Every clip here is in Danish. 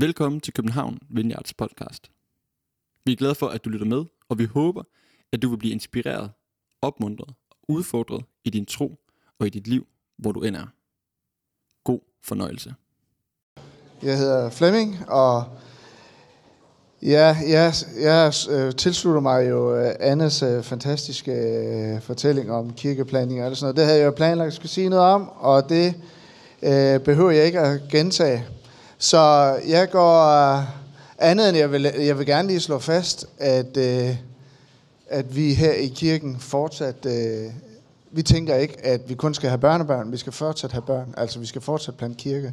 Velkommen til København Vineyards podcast. Vi er glade for, at du lytter med, og vi håber, at du vil blive inspireret, opmuntret og udfordret i din tro og i dit liv, hvor du end er. God fornøjelse. Jeg hedder Flemming, og ja, jeg, jeg øh, tilslutter mig jo øh, Annes øh, fantastiske øh, fortælling om kirkeplanning og sådan noget. Det havde jeg jo planlagt at skulle sige noget om, og det øh, behøver jeg ikke at gentage. Så jeg går øh, andet end jeg vil, jeg vil gerne lige slå fast, at, øh, at vi her i kirken fortsat, øh, vi tænker ikke, at vi kun skal have børnebørn, vi skal fortsat have børn, altså vi skal fortsat plante kirke.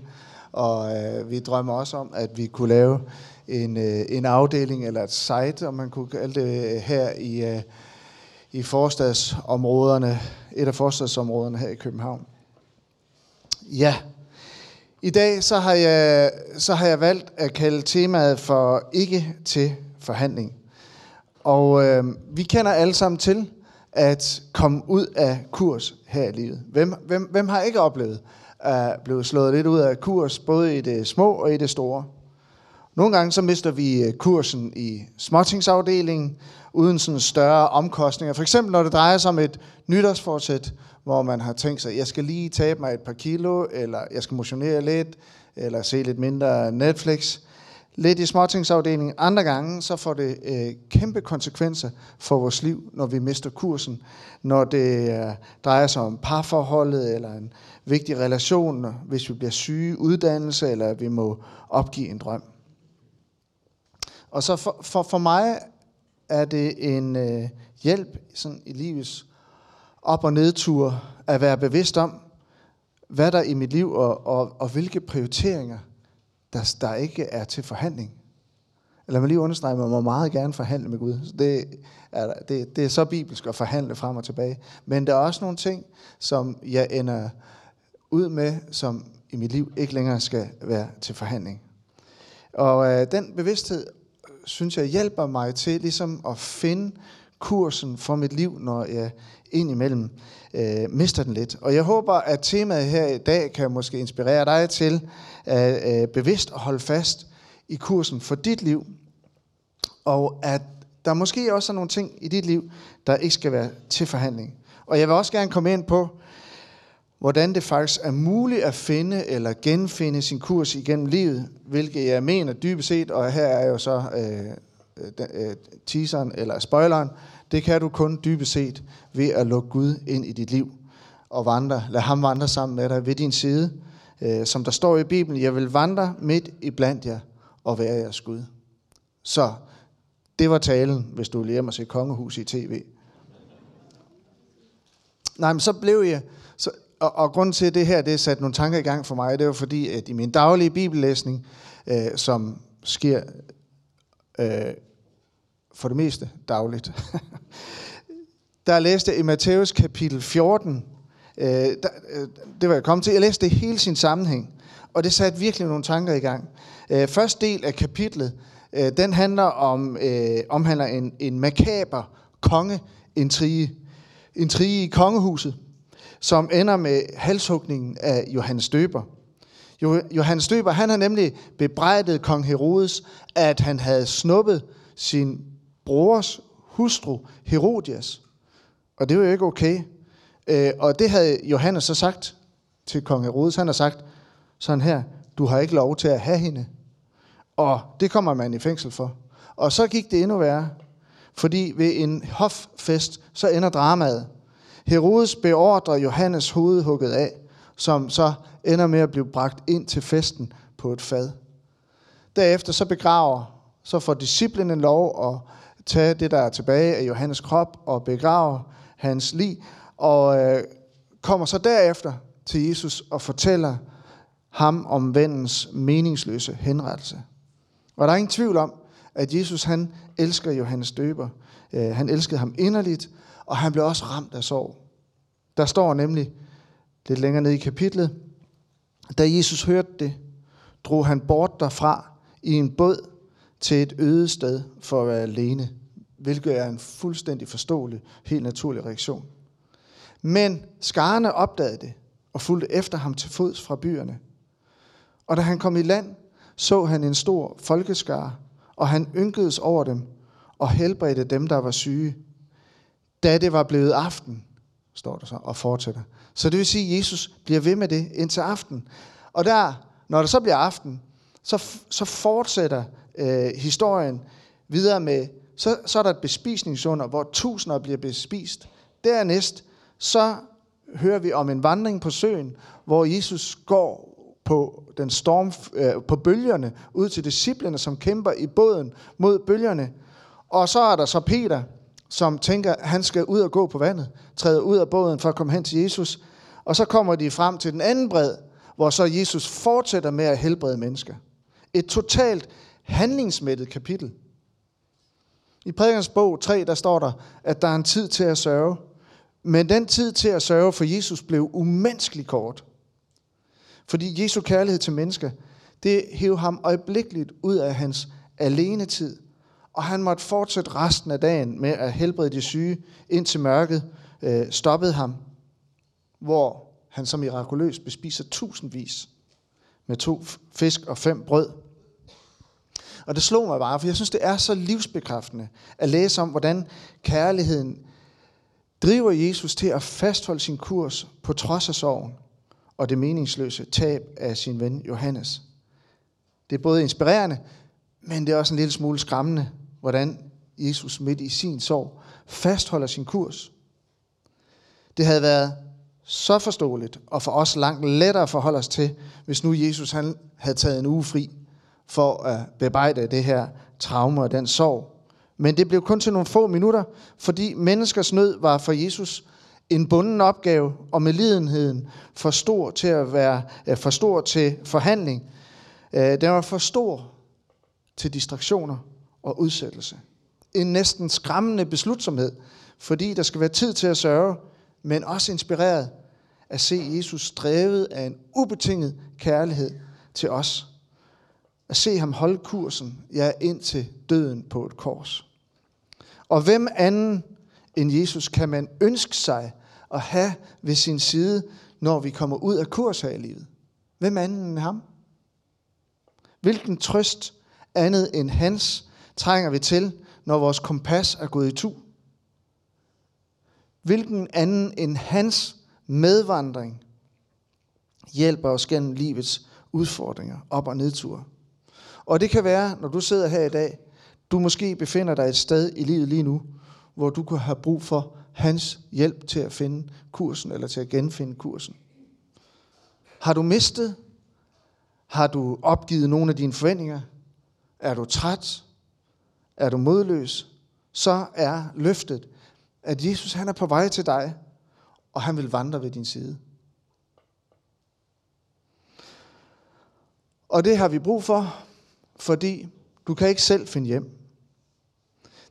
Og øh, vi drømmer også om, at vi kunne lave en, øh, en afdeling eller et site, om man kunne kalde det øh, her i, øh, i forstadsområderne, et af forstadsområderne her i København. Ja, i dag så har, jeg, så har jeg valgt at kalde temaet for ikke til forhandling. Og øh, vi kender alle sammen til at komme ud af kurs her i livet. Hvem, hvem, hvem har ikke oplevet at blive slået lidt ud af kurs, både i det små og i det store? Nogle gange så mister vi øh, kursen i småtingsafdelingen, uden sådan større omkostninger. For eksempel når det drejer sig om et nytårsforsæt, hvor man har tænkt sig, jeg skal lige tabe mig et par kilo, eller jeg skal motionere lidt, eller se lidt mindre Netflix. Lidt i småtingsafdelingen. Andre gange, så får det øh, kæmpe konsekvenser for vores liv, når vi mister kursen. Når det øh, drejer sig om parforholdet, eller en vigtig relation, hvis vi bliver syge, uddannelse, eller vi må opgive en drøm. Og så for, for, for mig er det en øh, hjælp sådan i livets op- og nedtur at være bevidst om, hvad der er i mit liv, og, og, og hvilke prioriteringer, der, der ikke er til forhandling. Lad mig lige understrege, at man må meget gerne forhandle med Gud. Det er, det, det er så bibelsk at forhandle frem og tilbage. Men der er også nogle ting, som jeg ender ud med, som i mit liv ikke længere skal være til forhandling. Og øh, den bevidsthed, synes jeg, hjælper mig til ligesom at finde kursen for mit liv, når jeg indimellem øh, mister den lidt. Og jeg håber, at temaet her i dag kan måske inspirere dig til at øh, bevidst at holde fast i kursen for dit liv, og at der måske også er nogle ting i dit liv, der ikke skal være til forhandling. Og jeg vil også gerne komme ind på, hvordan det faktisk er muligt at finde eller genfinde sin kurs igennem livet, hvilket jeg mener dybest set, og her er jo så øh, øh, teaseren eller spoileren, det kan du kun dybest set ved at lukke Gud ind i dit liv og vandre. Lad ham vandre sammen med dig ved din side. Øh, som der står i Bibelen, jeg vil vandre midt i blandt jer og være jeres Gud. Så det var talen, hvis du vil hjem og se kongehus i tv. Nej, men så blev jeg... Så, og, og grund til, at det her det satte nogle tanker i gang for mig, det var fordi, at i min daglige bibellæsning, øh, som sker øh, for det meste dagligt. der læste jeg i Matthæus kapitel 14, øh, der, øh, det var jeg kommet til, jeg læste det hele sin sammenhæng, og det satte virkelig nogle tanker i gang. Øh, første del af kapitlet, øh, den handler om, øh, omhandler en, en makaber kongeintrige, intrige i kongehuset, som ender med halshugningen af Johannes Døber. Johannes Døber, han har nemlig bebrejdet kong Herodes, at han havde snuppet sin brors hustru, Herodias. Og det var jo ikke okay. Øh, og det havde Johannes så sagt til kong Herodes. Han har sagt sådan her, du har ikke lov til at have hende. Og det kommer man i fængsel for. Og så gik det endnu værre. Fordi ved en hoffest, så ender dramaet. Herodes beordrer Johannes hoved hugget af, som så ender med at blive bragt ind til festen på et fad. Derefter så begraver, så får disciplinen lov at tage det, der er tilbage af Johannes krop og begrave hans lig, og øh, kommer så derefter til Jesus og fortæller ham om vennens meningsløse henrettelse. Og der er ingen tvivl om, at Jesus han elsker Johannes døber. Øh, han elskede ham inderligt, og han blev også ramt af sorg. Der står nemlig lidt længere ned i kapitlet, da Jesus hørte det, drog han bort derfra i en båd til et øde sted for at være alene, hvilket er en fuldstændig forståelig, helt naturlig reaktion. Men skarne opdagede det og fulgte efter ham til fods fra byerne. Og da han kom i land, så han en stor folkeskare, og han ynkedes over dem og helbredte dem, der var syge. Da det var blevet aften, står der så, og fortsætter. Så det vil sige, at Jesus bliver ved med det indtil aften. Og der, når det så bliver aften, så, så fortsætter øh, historien videre med, så, så er der et bespisningsunder, hvor tusinder bliver bespist. Dernæst, så hører vi om en vandring på søen, hvor Jesus går på, den storm, øh, på bølgerne ud til disciplene, som kæmper i båden mod bølgerne. Og så er der så Peter, som tænker, at han skal ud og gå på vandet, træder ud af båden for at komme hen til Jesus. Og så kommer de frem til den anden bred, hvor så Jesus fortsætter med at helbrede mennesker. Et totalt handlingsmættet kapitel. I prædikens bog 3, der står der, at der er en tid til at sørge. Men den tid til at sørge for Jesus blev umenneskeligt kort. Fordi Jesu kærlighed til mennesker, det hævde ham øjeblikkeligt ud af hans alenetid. Og han måtte fortsætte resten af dagen med at helbrede de syge, indtil mørket øh, stoppede ham. Hvor han så mirakuløst bespiser tusindvis med to fisk og fem brød. Og det slog mig bare, for jeg synes, det er så livsbekræftende at læse om, hvordan kærligheden driver Jesus til at fastholde sin kurs på trods af sorgen og det meningsløse tab af sin ven Johannes. Det er både inspirerende, men det er også en lille smule skræmmende, hvordan Jesus midt i sin sorg fastholder sin kurs. Det havde været så forståeligt, og for os langt lettere at forholde os til, hvis nu Jesus han havde taget en uge fri for at bearbejde det her traume og den sorg. Men det blev kun til nogle få minutter, fordi menneskers nød var for Jesus en bunden opgave, og med lidenheden for stor til at være for stor til forhandling. Øh, den var for stor til distraktioner og udsættelse. En næsten skræmmende beslutsomhed, fordi der skal være tid til at sørge, men også inspireret at se Jesus drevet af en ubetinget kærlighed til os. At se ham holde kursen, ja, ind til døden på et kors. Og hvem anden end Jesus kan man ønske sig at have ved sin side, når vi kommer ud af kurs her i livet? Hvem anden end ham? Hvilken trøst andet end hans trænger vi til, når vores kompas er gået i tu? Hvilken anden end hans medvandring hjælper os gennem livets udfordringer, op- og nedture? Og det kan være, når du sidder her i dag, du måske befinder dig et sted i livet lige nu, hvor du kan have brug for hans hjælp til at finde kursen, eller til at genfinde kursen. Har du mistet? Har du opgivet nogle af dine forventninger? Er du træt? Er du modløs? Så er løftet, at Jesus han er på vej til dig, og han vil vandre ved din side. Og det har vi brug for, fordi du kan ikke selv finde hjem.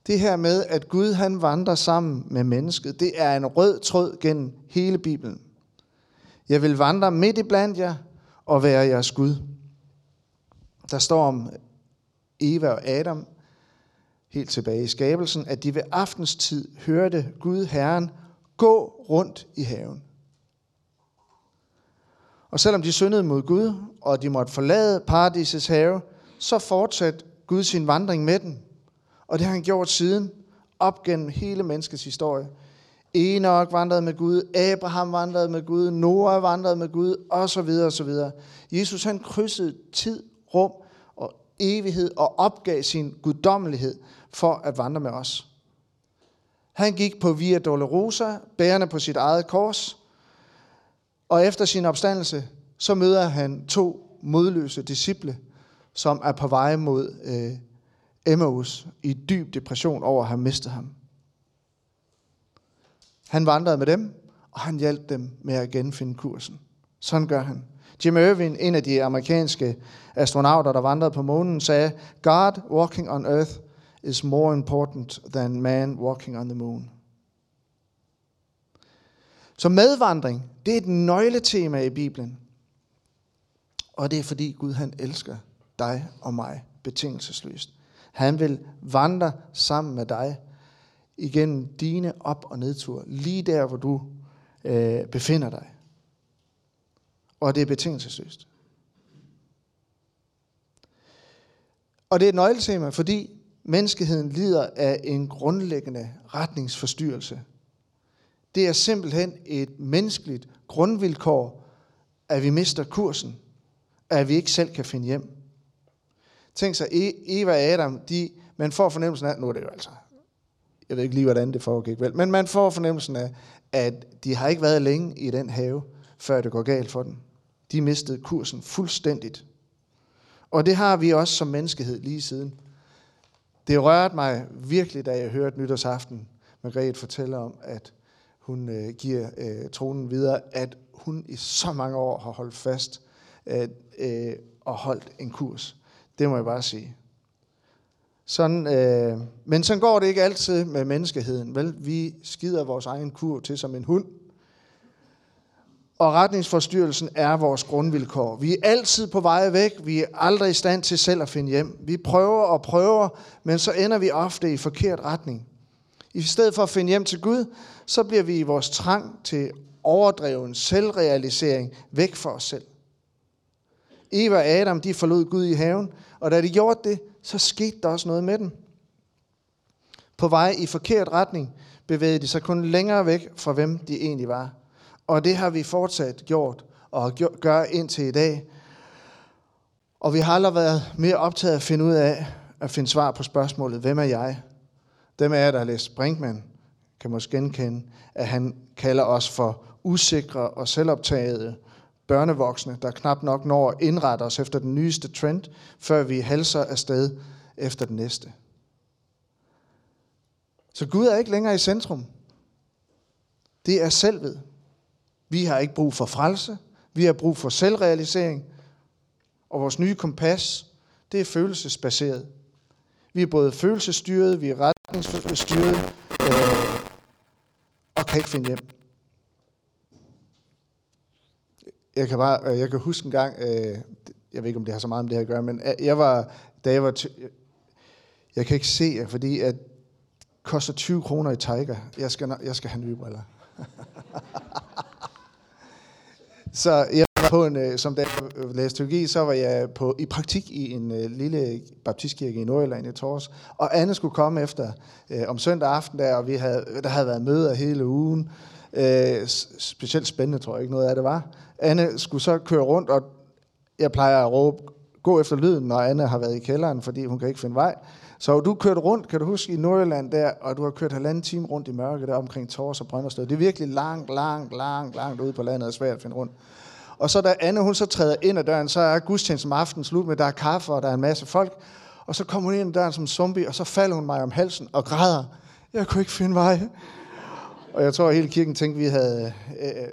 Det her med, at Gud han vandrer sammen med mennesket, det er en rød tråd gennem hele Bibelen. Jeg vil vandre midt i blandt jer og være jeres Gud. Der står om Eva og Adam helt tilbage i skabelsen, at de ved aftenstid hørte Gud Herren gå rundt i haven. Og selvom de syndede mod Gud, og de måtte forlade paradisets have, så fortsatte Gud sin vandring med den. Og det har han gjort siden, op gennem hele menneskets historie. Enoch vandrede med Gud, Abraham vandrede med Gud, Noah vandrede med Gud, og så videre, og så videre. Jesus han krydsede tid, rum og evighed og opgav sin guddommelighed for at vandre med os. Han gik på Via Dolorosa, bærende på sit eget kors, og efter sin opstandelse, så møder han to modløse disciple, som er på vej mod øh, Emmaus i dyb depression over at have mistet ham. Han vandrede med dem, og han hjalp dem med at genfinde kursen. Sådan gør han. Jim Irwin, en af de amerikanske astronauter, der vandrede på månen, sagde, God walking on earth is more important than man walking on the moon. Så medvandring, det er et nøgletema i Bibelen. Og det er fordi Gud han elsker dig og mig betingelsesløst. Han vil vandre sammen med dig igennem dine op- og nedture, lige der, hvor du øh, befinder dig. Og det er betingelsesløst. Og det er et nøgletema, fordi menneskeheden lider af en grundlæggende retningsforstyrrelse. Det er simpelthen et menneskeligt grundvilkår, at vi mister kursen, at vi ikke selv kan finde hjem. Tænk sig, e- Eva og Adam, de, man får fornemmelsen af, nu er det jo altså, jeg ved ikke lige, hvordan det foregik vel, men man får fornemmelsen af, at de har ikke været længe i den have, før det går galt for dem. De mistede kursen fuldstændigt. Og det har vi også som menneskehed lige siden. Det rørte mig virkelig, da jeg hørte nytårsaften, Margrethe fortæller om, at hun øh, giver øh, tronen videre, at hun i så mange år har holdt fast at, øh, og holdt en kurs. Det må jeg bare sige. Sådan, øh, men sådan går det ikke altid med menneskeheden. Vel, vi skider vores egen kur til som en hund. Og retningsforstyrrelsen er vores grundvilkår. Vi er altid på vej væk. Vi er aldrig i stand til selv at finde hjem. Vi prøver og prøver, men så ender vi ofte i forkert retning. I stedet for at finde hjem til Gud, så bliver vi i vores trang til overdreven selvrealisering væk fra os selv. Eva og Adam, de forlod Gud i haven, og da de gjorde det, så skete der også noget med dem. På vej i forkert retning bevægede de sig kun længere væk fra, hvem de egentlig var. Og det har vi fortsat gjort og gør indtil i dag. Og vi har aldrig været mere optaget af at finde ud af, at finde svar på spørgsmålet, hvem er jeg? Dem af jer, der har læst Brinkmann, kan måske genkende, at han kalder os for usikre og selvoptagede børnevoksne, der knap nok når at indrette os efter den nyeste trend, før vi halser afsted efter den næste. Så Gud er ikke længere i centrum. Det er selvet. Vi har ikke brug for frelse. Vi har brug for selvrealisering. Og vores nye kompas, det er følelsesbaseret. Vi er både følelsesstyret, vi er retningsstyret, øh, og kan ikke finde hjem. Jeg kan bare, øh, jeg kan huske en gang, øh, jeg ved ikke, om det har så meget med det her at gøre, men øh, jeg var, da jeg var, t- jeg kan ikke se jer, fordi at koster 20 kroner i Tiger. Jeg skal, jeg skal have nye briller. så jeg var på en, øh, som da jeg øh, læste teologi, så var jeg på, i praktik i en øh, lille baptistkirke i Nordjylland i Tors. Og Anne skulle komme efter øh, om søndag aften der, og vi havde, der havde været møder hele ugen. Øh, specielt spændende, tror jeg ikke noget af det var. Anne skulle så køre rundt, og jeg plejer at råbe, gå efter lyden, når Anne har været i kælderen, fordi hun kan ikke finde vej. Så du kørte rundt, kan du huske, i Nordjylland der, og du har kørt halvanden time rundt i mørke der omkring Tors og Brøndersted. Det er virkelig langt, langt, langt, langt ude på landet og svært at finde rundt. Og så da Anne hun så træder ind ad døren, så er gudstjenesten om aftenen slut med, der er kaffe, og der er en masse folk. Og så kommer hun ind ad døren som zombie, og så falder hun mig om halsen og græder. Jeg kunne ikke finde vej. Og jeg tror, at hele kirken tænkte, at vi havde øh, øh,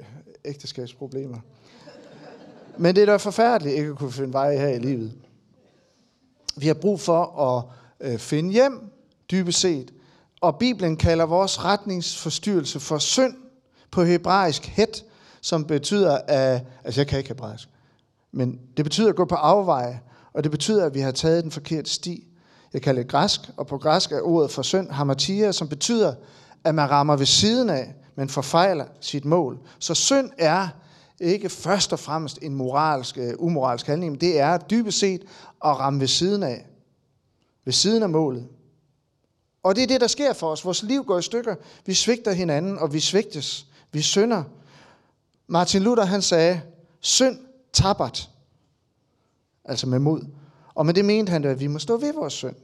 ægteskabsproblemer. Men det er da forfærdeligt ikke at kunne finde vej her i livet. Vi har brug for at øh, finde hjem, dybest set. Og Bibelen kalder vores retningsforstyrrelse for synd på hebraisk het, som betyder, at, altså jeg kan ikke hebraisk, men det betyder at gå på afveje, og det betyder, at vi har taget den forkerte sti. Jeg kalder det græsk, og på græsk er ordet for synd hamartia, som betyder, at man rammer ved siden af, men forfejler sit mål. Så synd er ikke først og fremmest en moralsk, øh, umoralsk handling, men det er dybest set at ramme ved siden af. Ved siden af målet. Og det er det, der sker for os. Vores liv går i stykker. Vi svigter hinanden, og vi svigtes. Vi synder. Martin Luther han sagde, synd tabert. Altså med mod. Og med det mente han, at vi må stå ved vores synd.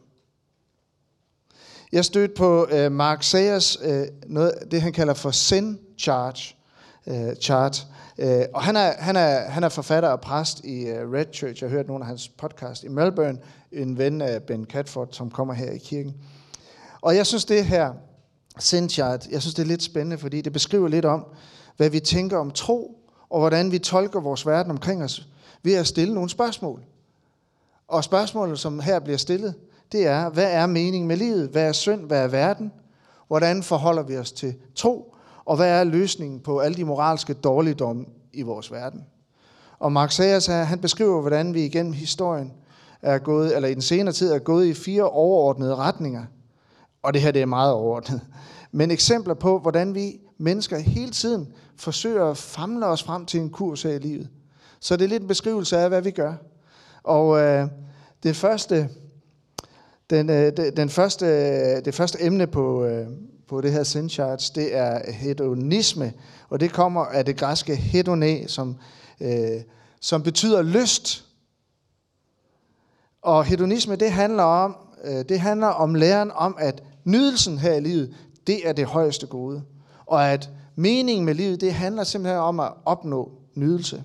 Jeg stødte på øh, Mark Sayers, øh, noget, det han kalder for sin charge, øh, chart. Øh, og han er, han, er, han er forfatter og præst i øh, Red Church. Jeg har hørt nogle af hans podcast i Melbourne. En ven af Ben Catford, som kommer her i kirken. Og jeg synes det her, sin chart, jeg synes det er lidt spændende, fordi det beskriver lidt om, hvad vi tænker om tro, og hvordan vi tolker vores verden omkring os, ved at stille nogle spørgsmål. Og spørgsmålet, som her bliver stillet, det er, hvad er meningen med livet? Hvad er synd? Hvad er verden? Hvordan forholder vi os til tro? Og hvad er løsningen på alle de moralske dårligdomme i vores verden? Og Mark Sayers, han beskriver, hvordan vi igennem historien er gået, eller i den senere tid er gået i fire overordnede retninger. Og det her det er meget overordnet. Men eksempler på, hvordan vi mennesker hele tiden forsøger at famle os frem til en kurs her i livet. Så det er lidt en beskrivelse af, hvad vi gør. Og øh, det første Den, øh, den, den første, øh, det første emne på, øh, på det her sin charts, det er hedonisme, og det kommer af det græske hedone, som, øh, som betyder lyst. Og hedonisme, det handler om, øh, det handler om læren om, at nydelsen her i livet, det er det højeste gode. Og at meningen med livet, det handler simpelthen om at opnå nydelse.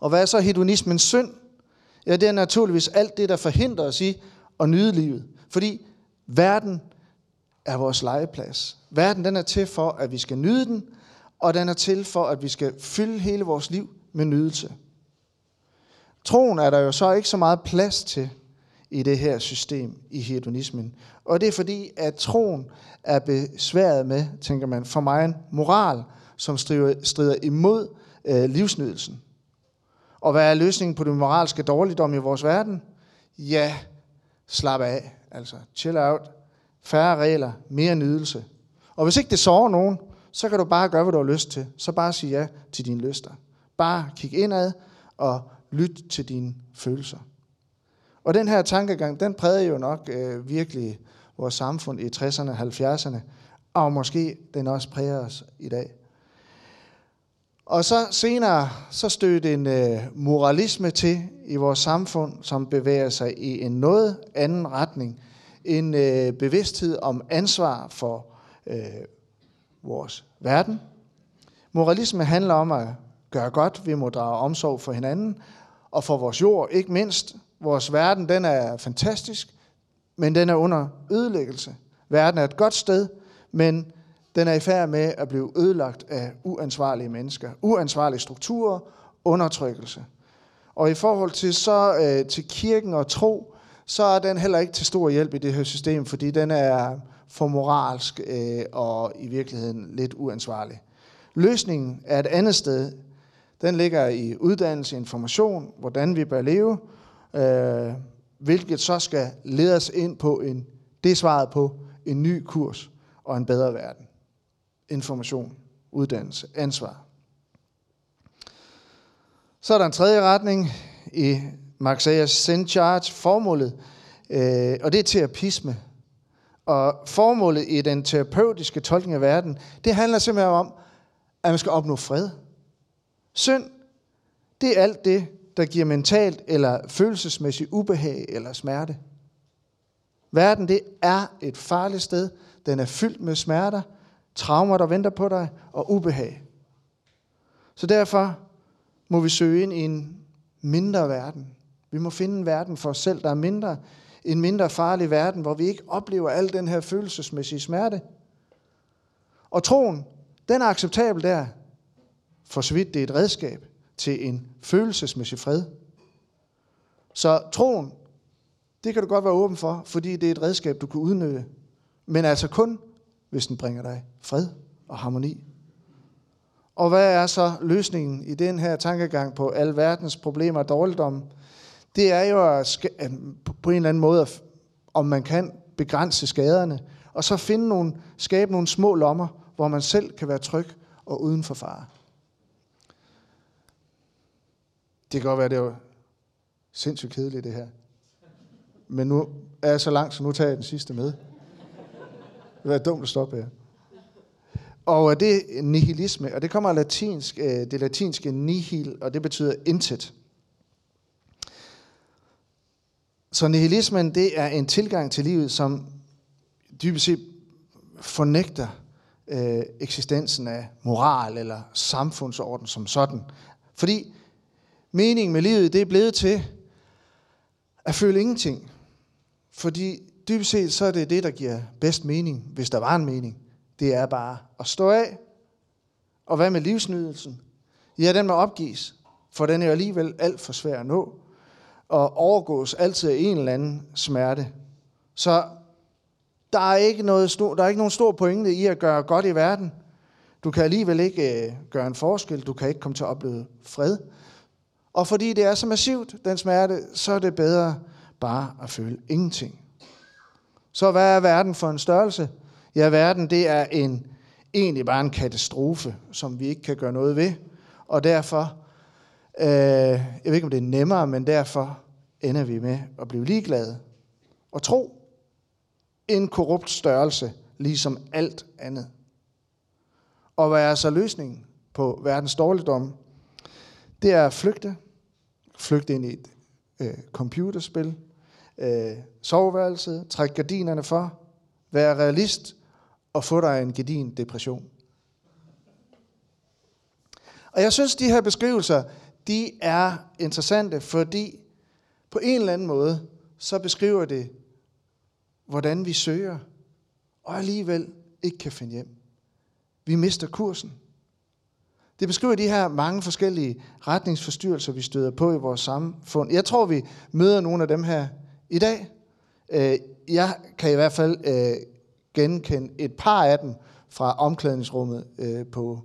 Og hvad er så hedonismens synd? Ja, det er naturligvis alt det, der forhindrer os i at nyde livet. Fordi verden er vores legeplads. Verden den er til for, at vi skal nyde den, og den er til for, at vi skal fylde hele vores liv med nydelse. Troen er der jo så ikke så meget plads til i det her system i hedonismen. Og det er fordi, at troen er besværet med, tænker man, for mig en moral, som strider, strider imod øh, livsnydelsen. Og hvad er løsningen på det moralske dårligdom i vores verden? Ja, slap af. Altså, chill out. Færre regler, mere nydelse. Og hvis ikke det sover nogen, så kan du bare gøre, hvad du har lyst til. Så bare sig ja til dine lyster. Bare kig indad og lyt til dine følelser. Og den her tankegang, den prægede jo nok øh, virkelig vores samfund i 60'erne og 70'erne, og måske den også præger os i dag. Og så senere, så stødte en øh, moralisme til i vores samfund, som bevæger sig i en noget anden retning. En øh, bevidsthed om ansvar for øh, vores verden. Moralisme handler om at gøre godt, vi må drage omsorg for hinanden, og for vores jord, ikke mindst. Vores verden, den er fantastisk, men den er under ødelæggelse. Verden er et godt sted, men den er i færd med at blive ødelagt af uansvarlige mennesker, uansvarlige strukturer, undertrykkelse. Og i forhold til så øh, til kirken og tro, så er den heller ikke til stor hjælp i det her system, fordi den er for moralsk øh, og i virkeligheden lidt uansvarlig. Løsningen er et andet sted. Den ligger i uddannelse, information, hvordan vi bør leve, øh, hvilket så skal lede os ind på en, det svaret på en ny kurs og en bedre verden information, uddannelse, ansvar. Så er der en tredje retning i Mark Sayers Sin Charge, formålet, øh, og det er terapisme. Og formålet i den terapeutiske tolkning af verden, det handler simpelthen om, at man skal opnå fred. Synd, det er alt det, der giver mentalt eller følelsesmæssigt ubehag eller smerte. Verden, det er et farligt sted. Den er fyldt med smerter, traumer, der venter på dig, og ubehag. Så derfor må vi søge ind i en mindre verden. Vi må finde en verden for os selv, der er mindre, en mindre farlig verden, hvor vi ikke oplever al den her følelsesmæssige smerte. Og troen, den er acceptabel der, for så vidt det er et redskab til en følelsesmæssig fred. Så troen, det kan du godt være åben for, fordi det er et redskab, du kan udnytte. Men altså kun, hvis den bringer dig fred og harmoni. Og hvad er så løsningen i den her tankegang på al verdens problemer og dårligdom? Det er jo at på en eller anden måde, om man kan begrænse skaderne, og så finde nogle, skabe nogle små lommer, hvor man selv kan være tryg og uden for fare. Det kan godt være, det er sindssygt kedeligt, det her. Men nu er jeg så langt, så nu tager jeg den sidste med. Det var dumt at stoppe her. Og øh, det er nihilisme, og det kommer af latinsk, øh, det latinske nihil, og det betyder intet. Så nihilismen, det er en tilgang til livet, som dybest set fornægter øh, eksistensen af moral eller samfundsorden som sådan. Fordi meningen med livet, det er blevet til at føle ingenting. Fordi dybest set så er det det, der giver bedst mening, hvis der var en mening. Det er bare at stå af. Og hvad med livsnydelsen? Ja, den må opgives, for den er jo alligevel alt for svær at nå, og overgås altid af en eller anden smerte. Så der er ikke, noget der er ikke nogen stor pointe i at gøre godt i verden. Du kan alligevel ikke øh, gøre en forskel. Du kan ikke komme til at opleve fred. Og fordi det er så massivt, den smerte, så er det bedre bare at føle ingenting. Så hvad er verden for en størrelse? Ja, verden det er en, egentlig bare en katastrofe, som vi ikke kan gøre noget ved. Og derfor, øh, jeg ved ikke om det er nemmere, men derfor ender vi med at blive ligeglade. Og tro, en korrupt størrelse, ligesom alt andet. Og hvad er så løsningen på verdens dårligdom? Det er at flygte. Flygte ind i et øh, computerspil. Øh, soveværelset. Træk gardinerne for. Vær realist. Og få dig en gedin depression. Og jeg synes, de her beskrivelser, de er interessante, fordi på en eller anden måde, så beskriver det, hvordan vi søger, og alligevel ikke kan finde hjem. Vi mister kursen. Det beskriver de her mange forskellige retningsforstyrrelser, vi støder på i vores samfund. Jeg tror, vi møder nogle af dem her i dag. Øh, jeg kan i hvert fald øh, genkende et par af dem fra omklædningsrummet øh, på,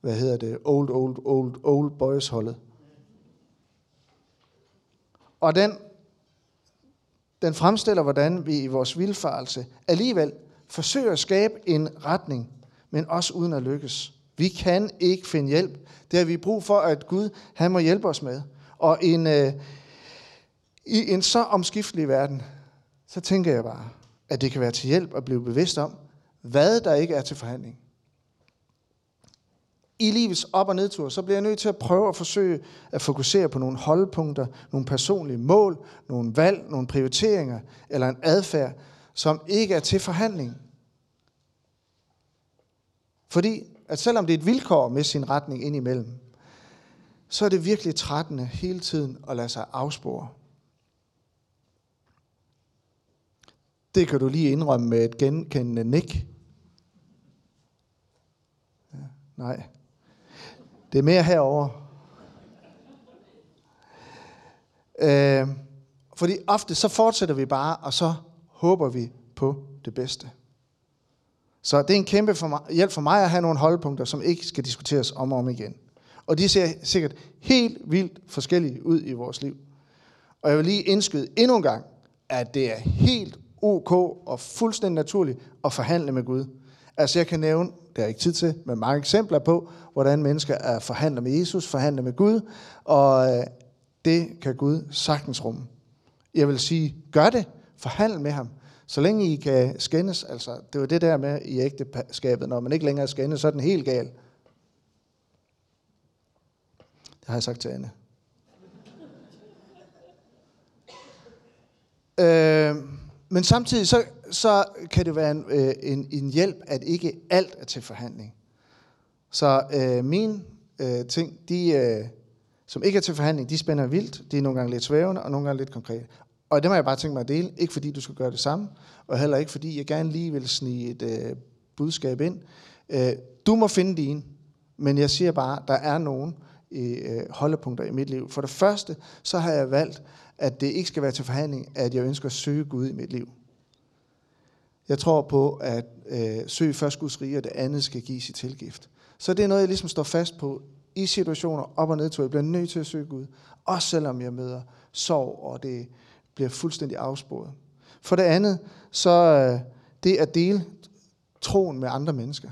hvad hedder det, Old, Old, Old, Old Boys holdet. Og den, den fremstiller, hvordan vi i vores vilfarelse alligevel forsøger at skabe en retning, men også uden at lykkes. Vi kan ikke finde hjælp. Det har vi brug for, at Gud han må hjælpe os med. Og en, øh, i en så omskiftelig verden, så tænker jeg bare, at det kan være til hjælp at blive bevidst om, hvad der ikke er til forhandling. I livets op- og nedtur, så bliver jeg nødt til at prøve at forsøge at fokusere på nogle holdpunkter, nogle personlige mål, nogle valg, nogle prioriteringer eller en adfærd, som ikke er til forhandling. Fordi at selvom det er et vilkår med sin retning indimellem, så er det virkelig trættende hele tiden at lade sig afspore. Det kan du lige indrømme med et genkendende nik. Ja, nej. Det er mere herover. Øh, fordi ofte så fortsætter vi bare, og så håber vi på det bedste. Så det er en kæmpe for mig, hjælp for mig at have nogle holdpunkter, som ikke skal diskuteres om og om igen. Og de ser sikkert helt vildt forskellige ud i vores liv. Og jeg vil lige indskyde endnu en gang, at det er helt ok og fuldstændig naturligt at forhandle med Gud. Altså jeg kan nævne, det er ikke tid til, men mange eksempler på, hvordan mennesker er forhandler med Jesus, forhandler med Gud, og øh, det kan Gud sagtens rumme. Jeg vil sige, gør det, forhandl med ham, så længe I kan skændes, altså det var det der med i ægteskabet, når man ikke længere skændes, så er den helt gal. Det har jeg sagt til Anne. øh, men samtidig så, så kan det være en, øh, en, en hjælp, at ikke alt er til forhandling. Så øh, mine øh, ting, de, øh, som ikke er til forhandling, de spænder vildt. De er nogle gange lidt svævende, og nogle gange lidt konkrete. Og det må jeg bare tænke mig at dele. Ikke fordi du skal gøre det samme, og heller ikke fordi jeg gerne lige vil snige et øh, budskab ind. Øh, du må finde din, men jeg siger bare, der er nogen øh, holdepunkter i mit liv. For det første, så har jeg valgt, at det ikke skal være til forhandling, at jeg ønsker at søge Gud i mit liv. Jeg tror på, at øh, søg først Guds rige, og det andet skal gives i tilgift. Så det er noget, jeg ligesom står fast på i situationer op og ned, jeg bliver nødt til at søge Gud. Også selvom jeg møder sorg, og det bliver fuldstændig afsporet. For det andet, så øh, det at dele troen med andre mennesker.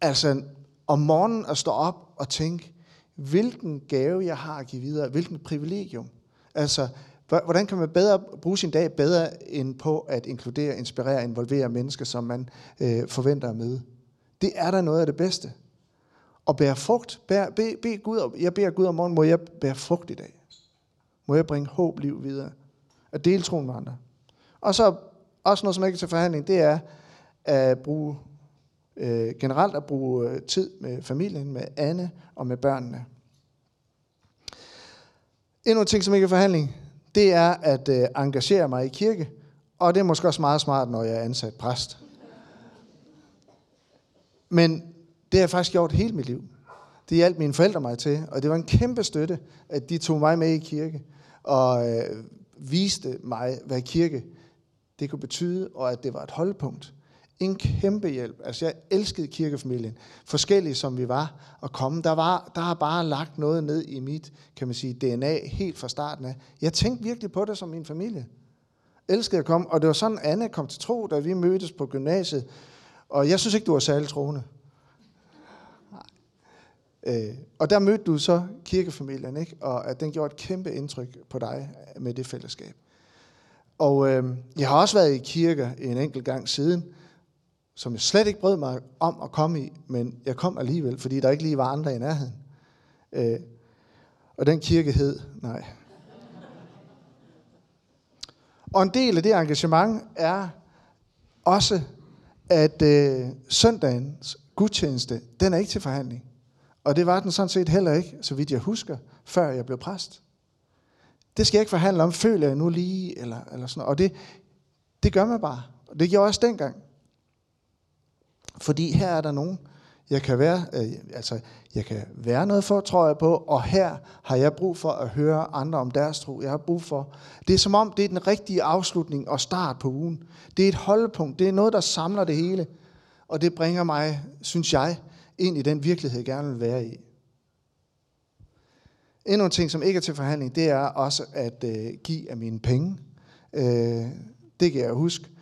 Altså om morgenen at stå op og tænke, hvilken gave jeg har at give videre, hvilken privilegium. Altså, hvordan kan man bedre bruge sin dag bedre end på at inkludere, inspirere, involvere mennesker, som man øh, forventer at møde. Det er da noget af det bedste. Og bære frugt. Bær, be, be Gud, jeg beder Gud om morgenen, må jeg bære frugt i dag. Må jeg bringe håb, liv videre. At dele troen med andre. Og så også noget, som ikke er til forhandling, det er at bruge, øh, generelt at bruge øh, tid med familien, med Anne og med børnene. Endnu en ting, som ikke er forhandling, det er at øh, engagere mig i kirke, og det er måske også meget smart, når jeg er ansat præst. Men det har jeg faktisk gjort hele mit liv. Det hjalp mine forældre mig til, og det var en kæmpe støtte, at de tog mig med i kirke, og øh, viste mig, hvad kirke det kunne betyde, og at det var et holdpunkt. En kæmpe hjælp. Altså jeg elskede kirkefamilien, forskellige som vi var, at komme. Der, var, der har bare lagt noget ned i mit, kan man sige, DNA helt fra starten af. Jeg tænkte virkelig på det som min familie. Elskede at komme, og det var sådan, Anne kom til tro, da vi mødtes på gymnasiet. Og jeg synes ikke, du var særlig troende. Øh, og der mødte du så kirkefamilien, ikke? og at den gjorde et kæmpe indtryk på dig med det fællesskab. Og øh, jeg har også været i kirke en enkelt gang siden, som jeg slet ikke brød mig om at komme i, men jeg kom alligevel, fordi der ikke lige var andre i nærheden. Øh, og den kirke hed, nej. Og en del af det engagement er også, at øh, søndagens gudstjeneste, den er ikke til forhandling. Og det var den sådan set heller ikke, så vidt jeg husker, før jeg blev præst. Det skal jeg ikke forhandle om, føler jeg nu lige, eller, eller sådan noget. Og det, det gør man bare. Og det gjorde jeg også dengang. Fordi her er der nogen, jeg kan være, øh, altså, jeg kan være noget for, tror jeg på, og her har jeg brug for at høre andre om deres tro. Jeg har brug for, det er som om, det er den rigtige afslutning og start på ugen. Det er et holdepunkt, det er noget, der samler det hele, og det bringer mig, synes jeg, ind i den virkelighed, jeg gerne vil være i. Endnu en ting, som ikke er til forhandling, det er også at øh, give af mine penge. Øh, det kan jeg huske.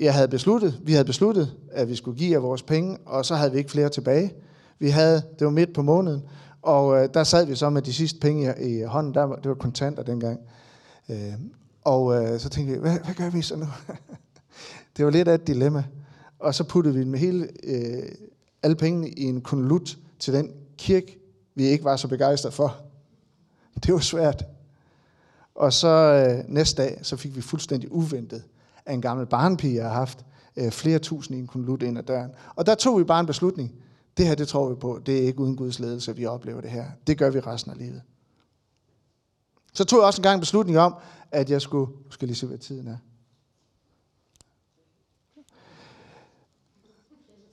Jeg havde besluttet, vi havde besluttet, at vi skulle give af vores penge, og så havde vi ikke flere tilbage. Vi havde, det var midt på måneden, og øh, der sad vi så med de sidste penge i, i hånden. Der, det var kontanter dengang. Øh, og øh, så tænkte vi, hvad, hvad gør vi så nu? det var lidt af et dilemma. Og så puttede vi med hele, øh, alle pengene i en konvolut til den kirke, vi ikke var så begejstrede for. Det var svært. Og så øh, næste dag, så fik vi fuldstændig uventet af en gammel barnpige, jeg har haft øh, flere tusind i en konvolut ind ad døren. Og der tog vi bare en beslutning. Det her, det tror vi på. Det er ikke uden Guds ledelse, at vi oplever det her. Det gør vi resten af livet. Så tog jeg også en gang en beslutning om, at jeg skulle... Nu skal lige se, hvad tiden er.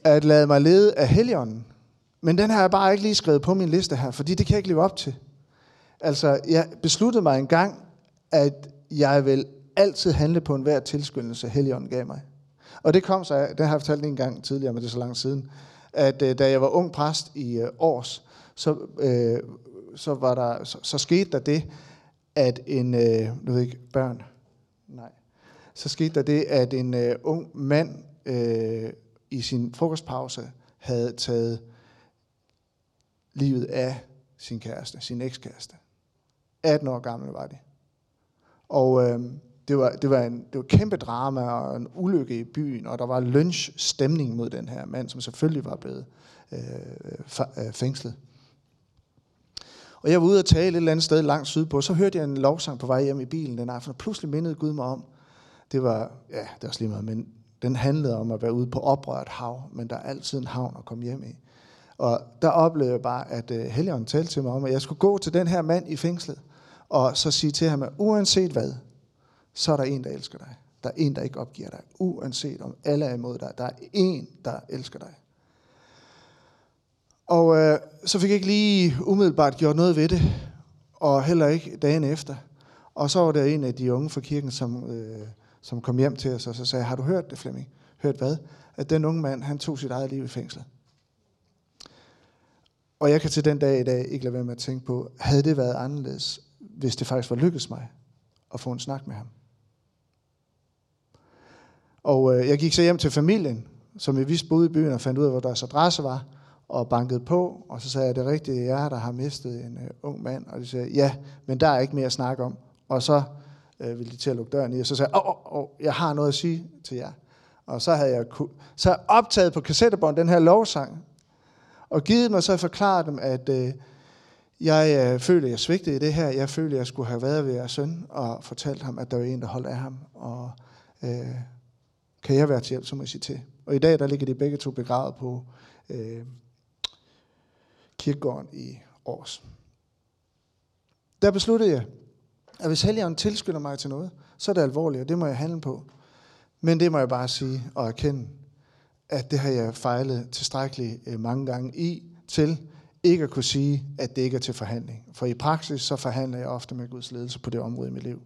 At lade mig lede af Helligånden. Men den har jeg bare ikke lige skrevet på min liste her, fordi det kan jeg ikke leve op til. Altså, jeg besluttede mig en gang, at jeg vil altid handle på enhver tilskyndelse, Helligånden gav mig. Og det kom så, det har jeg fortalt en gang tidligere, men det er så lang siden, at øh, da jeg var ung præst i øh, års, så, øh, så, var der, så, så skete der det, at en, øh, nu ved ikke, børn, nej, så skete der det, at en øh, ung mand øh, i sin frokostpause havde taget livet af sin kæreste, sin ekskæreste. 18 år gammel var det. Og øh, det, var, det, var en, det var kæmpe drama og en ulykke i byen, og der var lynch-stemning mod den her mand, som selvfølgelig var blevet øh, øh fængslet. Og jeg var ude og tale et eller andet sted langt sydpå, så hørte jeg en lovsang på vej hjem i bilen den aften, og pludselig mindede Gud mig om, det var, ja, det var lige meget, men den handlede om at være ude på oprørt hav, men der er altid en havn at komme hjem i. Og der oplevede jeg bare, at øh, Helligånden talte til mig om, at jeg skulle gå til den her mand i fængslet, og så sige til ham, at uanset hvad, så er der en, der elsker dig. Der er en, der ikke opgiver dig. Uanset om alle er imod dig. Der er en, der elsker dig. Og øh, så fik jeg ikke lige umiddelbart gjort noget ved det, og heller ikke dagen efter. Og så var der en af de unge fra kirken, som, øh, som kom hjem til os, og så sagde, har du hørt det, Flemming? Hørt hvad? At den unge mand, han tog sit eget liv i fængslet. Og jeg kan til den dag i dag ikke lade være med at tænke på, havde det været anderledes, hvis det faktisk var lykkedes mig at få en snak med ham? Og øh, jeg gik så hjem til familien, som vi vidste boede i byen, og fandt ud af, hvor deres adresse var, og bankede på, og så sagde jeg, det er rigtigt, jeg der har mistet en øh, ung mand, og de sagde, ja, men der er ikke mere at snakke om. Og så øh, ville de til at lukke døren i, og så sagde jeg, åh, åh, åh, jeg har noget at sige til jer. Og så havde jeg, så havde jeg optaget på kassettebånd den her lovsang, og givet mig, så forklaret dem, at øh, jeg øh, følte, jeg svigtede i det her. Jeg følte, jeg skulle have været ved jeres søn, og fortalt ham, at der var en, der holdt af ham. Og øh, kan jeg være til hjælp, så må jeg sige til. Og i dag, der ligger de begge to begravet på øh, kirkegården i Års. Der besluttede jeg, at hvis Helligånden tilskynder mig til noget, så er det alvorligt, og det må jeg handle på. Men det må jeg bare sige og erkende, at det har jeg fejlet tilstrækkeligt øh, mange gange i, til ikke at kunne sige, at det ikke er til forhandling. For i praksis, så forhandler jeg ofte med Guds ledelse på det område i mit liv.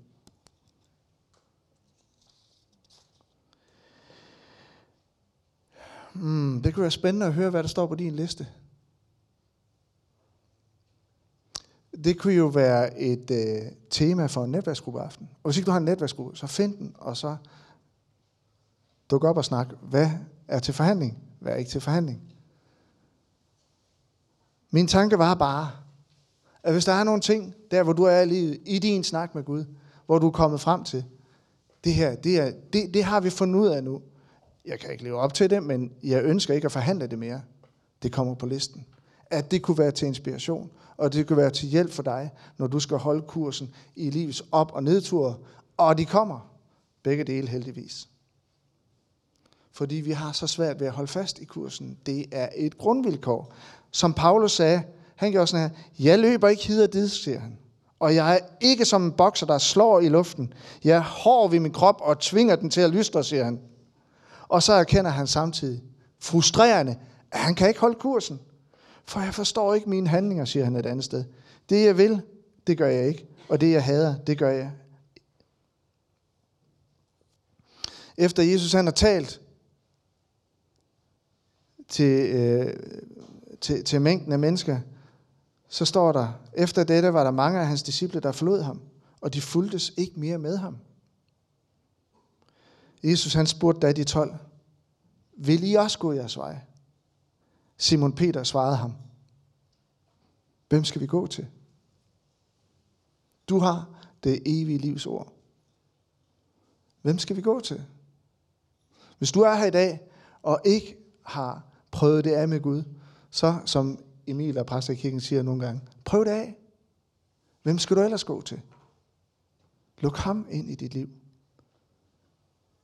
Hmm, det kunne være spændende at høre, hvad der står på din liste. Det kunne jo være et øh, tema for en netværksgruppeaften. Og hvis ikke du har en netværksgruppe, så find den, og så duk op og snak. Hvad er til forhandling? Hvad er ikke til forhandling? Min tanke var bare, at hvis der er nogle ting, der hvor du er i livet, i din snak med Gud, hvor du er kommet frem til, Det her, det, er, det, det har vi fundet ud af nu. Jeg kan ikke leve op til det, men jeg ønsker ikke at forhandle det mere. Det kommer på listen. At det kunne være til inspiration, og det kunne være til hjælp for dig, når du skal holde kursen i livets op- og nedtur. Og de kommer. Begge dele heldigvis. Fordi vi har så svært ved at holde fast i kursen. Det er et grundvilkår. Som Paulus sagde, han gjorde sådan her, jeg løber ikke hid og dit, siger han. Og jeg er ikke som en bokser, der slår i luften. Jeg er hård ved min krop og tvinger den til at lystre, siger han. Og så erkender han samtidig, frustrerende, at han kan ikke holde kursen. For jeg forstår ikke mine handlinger, siger han et andet sted. Det jeg vil, det gør jeg ikke. Og det jeg hader, det gør jeg. Efter Jesus han har talt til, øh, til, til mængden af mennesker, så står der, efter dette var der mange af hans disciple, der forlod ham, og de fuldtes ikke mere med ham. Jesus han spurgte da de tolv, vil I også gå jeres vej? Simon Peter svarede ham, hvem skal vi gå til? Du har det evige livs ord. Hvem skal vi gå til? Hvis du er her i dag, og ikke har prøvet det af med Gud, så som Emil og præster i kirken siger nogle gange, prøv det af. Hvem skal du ellers gå til? Luk ham ind i dit liv.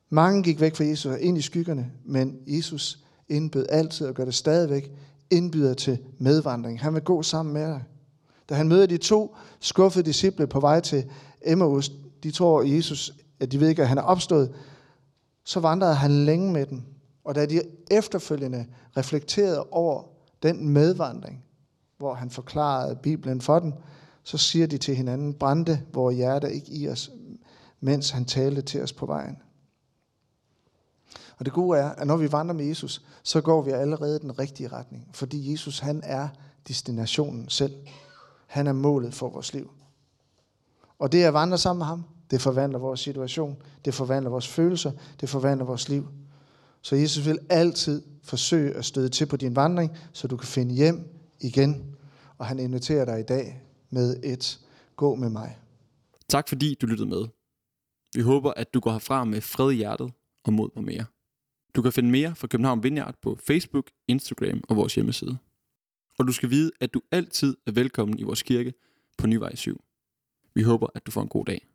Mange gik væk fra Jesus og ind i skyggerne, men Jesus indbød altid og gør det stadigvæk, indbyder til medvandring. Han vil gå sammen med dig. Da han møder de to skuffede disciple på vej til Emmaus, de tror Jesus, at de ved ikke, at han er opstået, så vandrede han længe med dem. Og da de efterfølgende reflekterede over den medvandring, hvor han forklarede Bibelen for dem, så siger de til hinanden, brændte vores hjerte ikke i os, mens han talte til os på vejen. Og det gode er, at når vi vandrer med Jesus, så går vi allerede den rigtige retning. Fordi Jesus, han er destinationen selv. Han er målet for vores liv. Og det at vandre sammen med ham, det forvandler vores situation, det forvandler vores følelser, det forvandler vores liv. Så Jesus vil altid forsøge at støde til på din vandring, så du kan finde hjem igen. Og han inviterer dig i dag med et gå med mig. Tak fordi du lyttede med. Vi håber, at du går herfra med fred i hjertet og mod på mere. Du kan finde mere fra København Vineyard på Facebook, Instagram og vores hjemmeside. Og du skal vide, at du altid er velkommen i vores kirke på Nyvej 7. Vi håber, at du får en god dag.